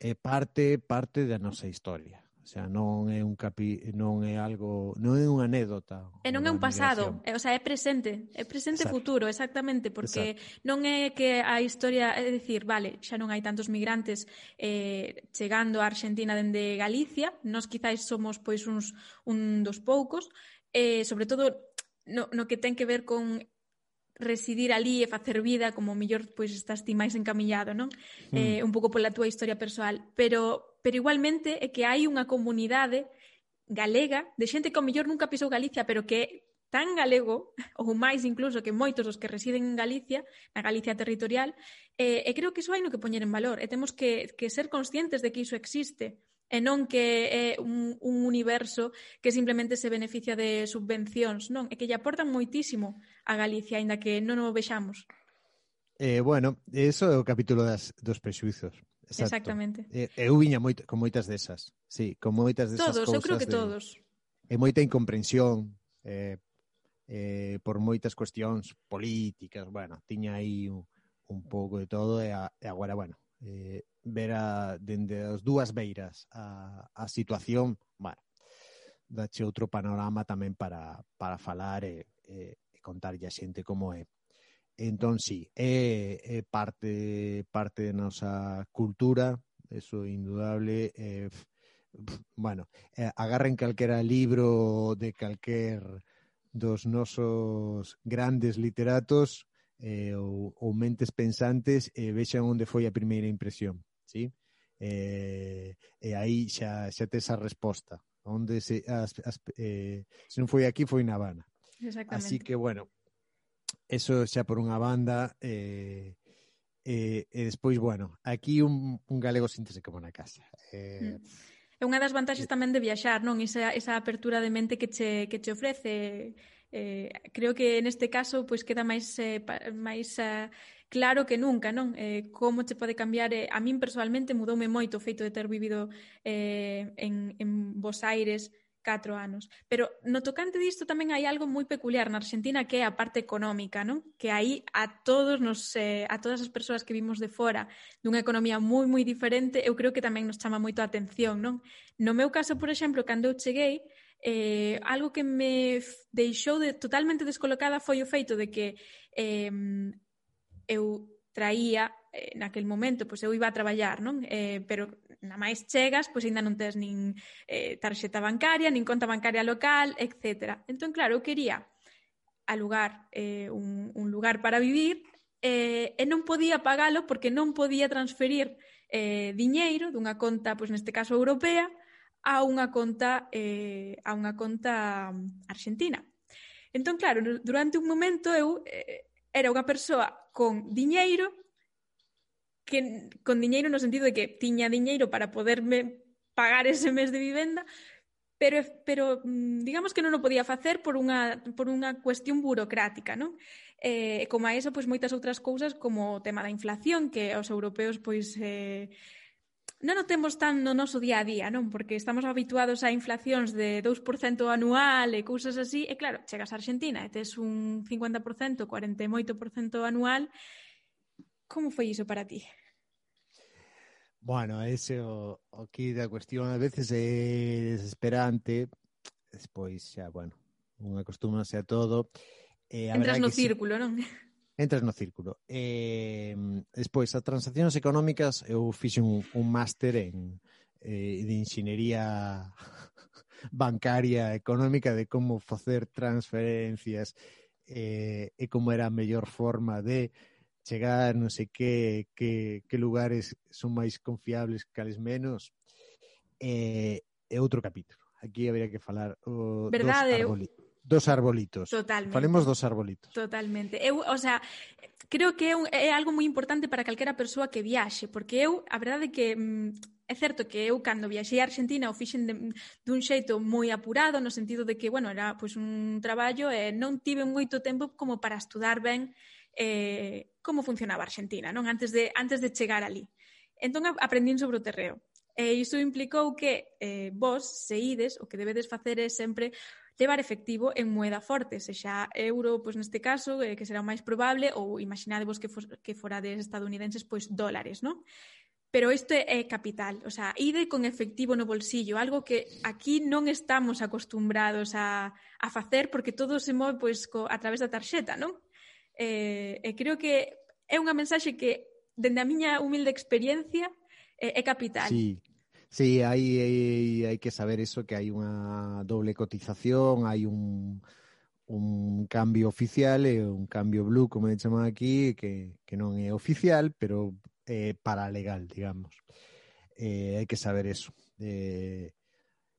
eh parte parte da nosa historia. O sea, non é un capi, non é algo, non é unha anécdota. Eh, e non é un pasado, é, eh, o sea, é presente, é presente Exacto. futuro, exactamente, porque Exacto. non é que a historia, é dicir, vale, xa non hai tantos migrantes eh, chegando a Argentina dende Galicia, nós quizáis somos pois uns un dos poucos, eh, sobre todo no, no que ten que ver con residir ali e facer vida, como mellor pois estás ti máis encamillado, non? Mm. Eh, un pouco pola túa historia persoal, pero pero igualmente é que hai unha comunidade galega de xente que ao mellor nunca pisou Galicia, pero que é tan galego, *laughs* ou máis incluso que moitos dos que residen en Galicia, na Galicia territorial, eh, e creo que iso hai no que poñer en valor, e temos que, que ser conscientes de que iso existe, e non que é un, un universo que simplemente se beneficia de subvencións, non, é que lle aportan moitísimo a Galicia, aínda que non o vexamos. Eh, bueno, eso é o capítulo das, dos prexuizos. Exacto. Exactamente. Eh, eu viña moito, con moitas desas, sí, con moitas desas todos, cousas. Todos, eu creo que de, todos. E moita incomprensión, eh, eh, por moitas cuestións políticas, bueno, tiña aí un, un pouco de todo e, a, e agora, bueno, eh, verá dende as dúas beiras a, a situación, bueno, dache outro panorama tamén para, para falar e, e, e contarlle a xente como é. Entón, sí, é, é parte, parte da nosa cultura, eso é indudable, é, bueno, eh, agarren calquera libro de calquer dos nosos grandes literatos eh, ou, ou mentes pensantes e eh, vexan onde foi a primeira impresión sí? Eh, e aí xa, xa tes a resposta onde se, as, as, eh, se non foi aquí foi na Habana así que bueno eso xa por unha banda eh, eh, e despois bueno aquí un, un galego síntese como na casa eh, mm. É unha das vantaxes eh, tamén de viaxar, non? Esa, esa apertura de mente que che, que che ofrece eh, creo que neste caso pois queda máis eh, máis eh, claro que nunca, non? Eh, como che pode cambiar eh, a min personalmente mudoume moito o feito de ter vivido eh, en, en Bos Aires catro anos. Pero no tocante disto tamén hai algo moi peculiar na Argentina que é a parte económica, non? Que aí a todos nos eh, a todas as persoas que vimos de fora dunha economía moi moi diferente, eu creo que tamén nos chama moito a atención, non? No meu caso, por exemplo, cando eu cheguei, eh, algo que me deixou de, totalmente descolocada foi o feito de que eh, eu traía eh, naquel momento, pois eu iba a traballar, non? Eh, pero na máis chegas, pois aínda non tes nin eh, tarxeta bancaria, nin conta bancaria local, etc. Entón, claro, eu quería alugar eh, un, un lugar para vivir eh, e non podía pagalo porque non podía transferir eh, diñeiro dunha conta, pois neste caso europea, a unha conta eh, a unha conta argentina. Entón, claro, durante un momento eu eh, era unha persoa con diñeiro que con diñeiro no sentido de que tiña diñeiro para poderme pagar ese mes de vivenda, pero pero mm, digamos que non o podía facer por unha por unha cuestión burocrática, non? Eh, como a eso, pois moitas outras cousas como o tema da inflación que os europeos pois eh, non o temos tan no noso día a día, non? Porque estamos habituados a inflacións de 2% anual e cousas así, e claro, chegas a Argentina e tes un 50%, 48% anual. Como foi iso para ti? Bueno, ese o, o que da cuestión a veces é desesperante, despois xa, bueno, unha acostúmase a todo. Eh, Entras no círculo, sí. non? *laughs* entras no círculo. Eh, despois, as transaccións económicas, eu fixe un, un máster en eh, de inxinería *laughs* bancaria económica de como facer transferencias eh, e como era a mellor forma de chegar non sei que, que, que lugares son máis confiables cales menos eh, é outro capítulo aquí habería que falar o, Verdade, dos dos arbolitos. Totalmente. Falemos dos arbolitos. Totalmente. Eu, o sea, creo que é, un, é algo moi importante para calquera persoa que viaxe, porque eu, a verdade é que mm, é certo que eu cando viaxei a Argentina o fixen de, dun xeito moi apurado no sentido de que, bueno, era pois un traballo e non tive moito tempo como para estudar ben eh, como funcionaba Argentina, non? Antes de antes de chegar ali. Entón aprendín sobre o terreo. E isto implicou que eh, vos, se ides, o que debedes facer é sempre levar efectivo en moeda forte, se xa euro, pois neste caso, eh, que será o máis probable, ou imaginadevos que, for, que forades estadounidenses, pois dólares, non? Pero isto é capital, o sea, ide con efectivo no bolsillo, algo que aquí non estamos acostumbrados a, a facer porque todo se move pois, co, a través da tarxeta, non? Eh, e creo que é unha mensaxe que, dende a miña humilde experiencia, é, é capital. Sí. Sí, hay, hay, hay, que saber eso, que hay una doble cotización, hay un, un cambio oficial e un cambio blue, como le chaman aquí, que, que non é oficial, pero é eh, paralegal, digamos. Eh, hai que saber eso. Eh,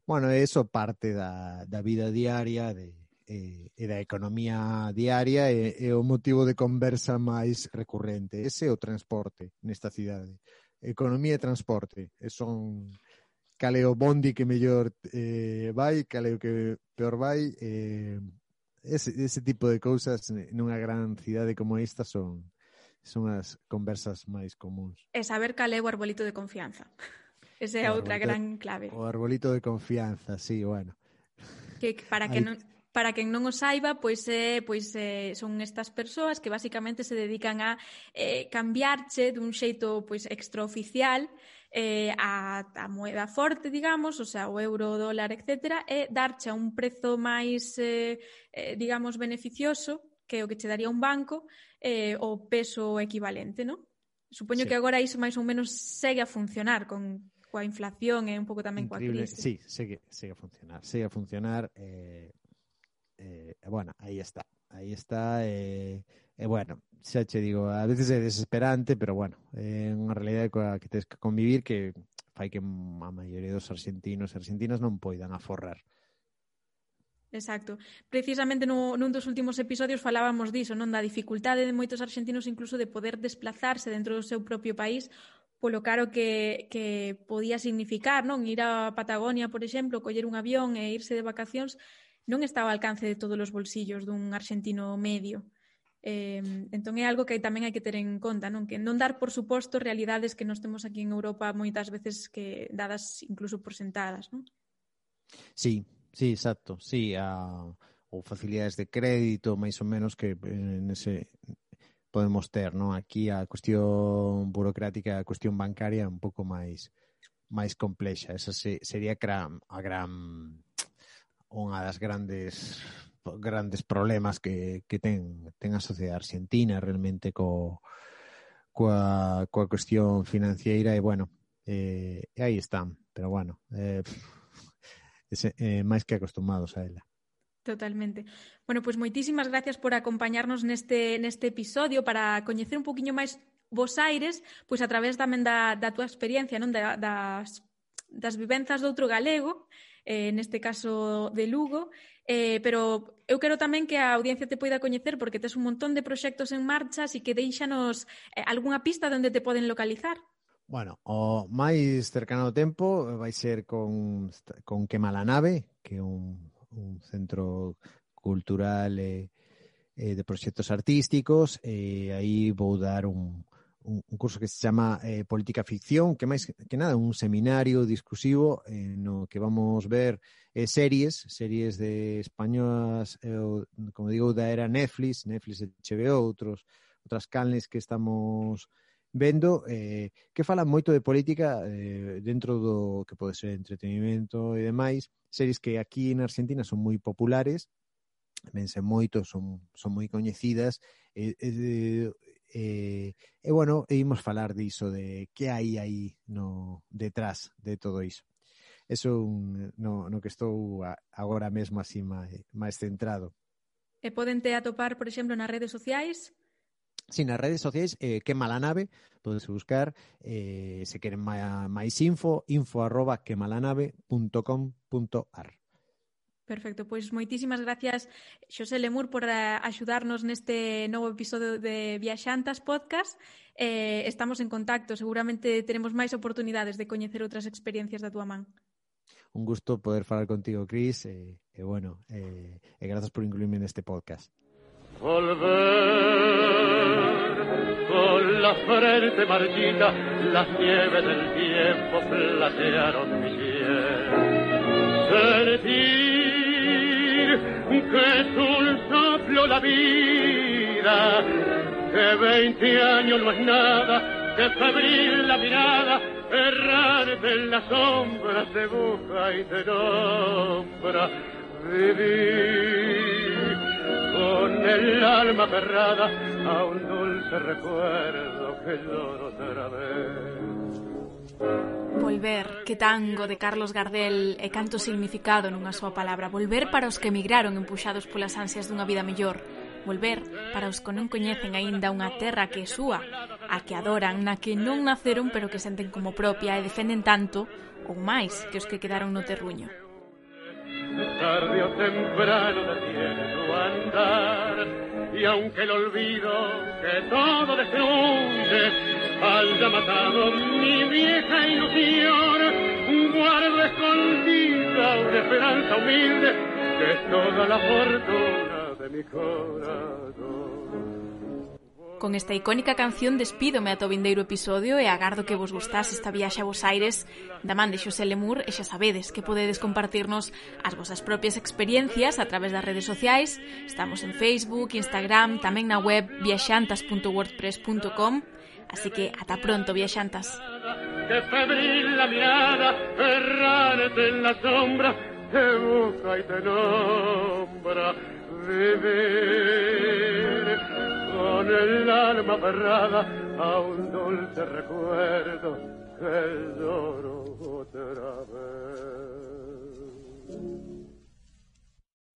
bueno, eso parte da, da vida diaria de, eh, e da economía diaria e, e o motivo de conversa máis recurrente. Ese é o transporte nesta cidade. Economía e transporte eh, son cal é o bondi que mellor eh, vai, cal é o que peor vai, eh, ese, ese tipo de cousas nunha gran cidade como esta son son as conversas máis comuns. E saber cal é o arbolito de confianza. *laughs* Esa é outra gran clave. O arbolito de confianza, sí, bueno. Que para que Ahí... non para quen non o saiba, pois eh, pois eh, son estas persoas que basicamente se dedican a eh, cambiarche dun xeito pois extraoficial eh, a, a moeda forte, digamos, o sea, o euro, o dólar, etcétera, e darche a un prezo máis, eh, eh, digamos, beneficioso que o que che daría un banco eh, o peso equivalente, non? Supoño sí. que agora iso máis ou menos segue a funcionar con coa inflación e un pouco tamén Increíble. coa crise. Sí, segue, segue a funcionar, segue a funcionar. Eh, eh, bueno, aí está, aí está. Eh, E bueno, xa che digo, a veces é desesperante, pero bueno, é unha realidade coa que tens que convivir que fai que a maioría dos argentinos e argentinas non poidan aforrar. Exacto. Precisamente no, nun dos últimos episodios falábamos diso, non da dificultade de moitos argentinos incluso de poder desplazarse dentro do seu propio país polo caro que, que podía significar, non? Ir a Patagonia, por exemplo, coller un avión e irse de vacacións non está ao alcance de todos os bolsillos dun argentino medio. Eh, entón é algo que tamén hai que ter en conta, non? Que non dar por suposto realidades que nós temos aquí en Europa moitas veces que dadas incluso por sentadas, non? Sí, sí, exacto. Sí, a ou facilidades de crédito, máis ou menos que eh, en ese podemos ter, non? Aquí a cuestión burocrática, a cuestión bancaria é un pouco máis máis complexa. Esa se, sería a gran, a gran unha das grandes grandes problemas que, que ten, ten a sociedade argentina realmente co, coa, coa cuestión financiera e bueno, eh, e aí están, pero bueno, eh, *laughs* ese, eh, máis que acostumados a ela. Totalmente. Bueno, pois pues moitísimas gracias por acompañarnos neste, neste episodio para coñecer un poquinho máis vos aires, pois a través tamén da, da túa experiencia, non da, das, das vivenzas do outro galego, eh, neste caso de Lugo, Eh, pero eu quero tamén que a audiencia te poida coñecer porque tes un montón de proxectos en marcha, así que deixanos eh, algunha pista onde te poden localizar. Bueno, o máis cercano ao tempo eh, vai ser con, con Quemala Nave, que é un, un centro cultural e eh, eh, de proxectos artísticos, e eh, aí vou dar un, un, un curso que se chama eh, Política Ficción, que máis que nada un seminario discusivo eh, no que vamos ver eh, series, series de españolas, eh, como digo, da era Netflix, Netflix e HBO, outros outras canles que estamos vendo eh, que falan moito de política eh, dentro do que pode ser entretenimento e demais, series que aquí en Argentina son moi populares, vense moito, son, son moi coñecidas, e, eh, e, E, e bueno, imos falar diso de que hai aí no detrás de todo iso. Eso un, no, no que estou a, agora mesmo así máis, máis centrado. E poden te atopar, por exemplo, nas redes sociais? Si, sí, nas redes sociais, eh, que mala nave, podes buscar, eh, se queren máis info, info arroba quemalanave.com.ar. Perfecto, pois moitísimas gracias Xosé Lemur por eh, axudarnos neste novo episodio de Viaxantas Podcast. Eh, estamos en contacto, seguramente teremos máis oportunidades de coñecer outras experiencias da túa man. Un gusto poder falar contigo, Cris, e, eh, eh, bueno, eh, e eh, grazas por incluirme neste podcast. Volver con la frente marchita, las nieves del tiempo platearon mi piel. Sentir que es un soplo la vida, que veinte años no es nada, que febril la mirada, errante en las sombras de busca y de nombra. Vivir con el alma aferrada a un dulce recuerdo que lloro otra vez. Volver, que tango de Carlos Gardel e canto significado nunha súa palabra. Volver para os que emigraron empuxados polas ansias dunha vida mellor. Volver para os que non coñecen aínda unha terra que é súa, a que adoran, na que non naceron pero que senten como propia e defenden tanto ou máis que os que quedaron no terruño. Tarde o temprano detiene tu andar Y aunque el olvido que todo destruye haya matado mi vieja ilusión, guardo escondida una esperanza humilde que es toda la fortuna de mi corazón. Con esta icónica canción despídome ata o vindeiro episodio e agardo que vos gustase esta viaxe a Buenos Aires da man de Xosé Lemur e xa sabedes que podedes compartirnos as vosas propias experiencias a través das redes sociais. Estamos en Facebook, Instagram, tamén na web viaxantas.wordpress.com Así que hasta pronto, viajantas. Que con el alma a un dulce recuerdo que lloro otra vez.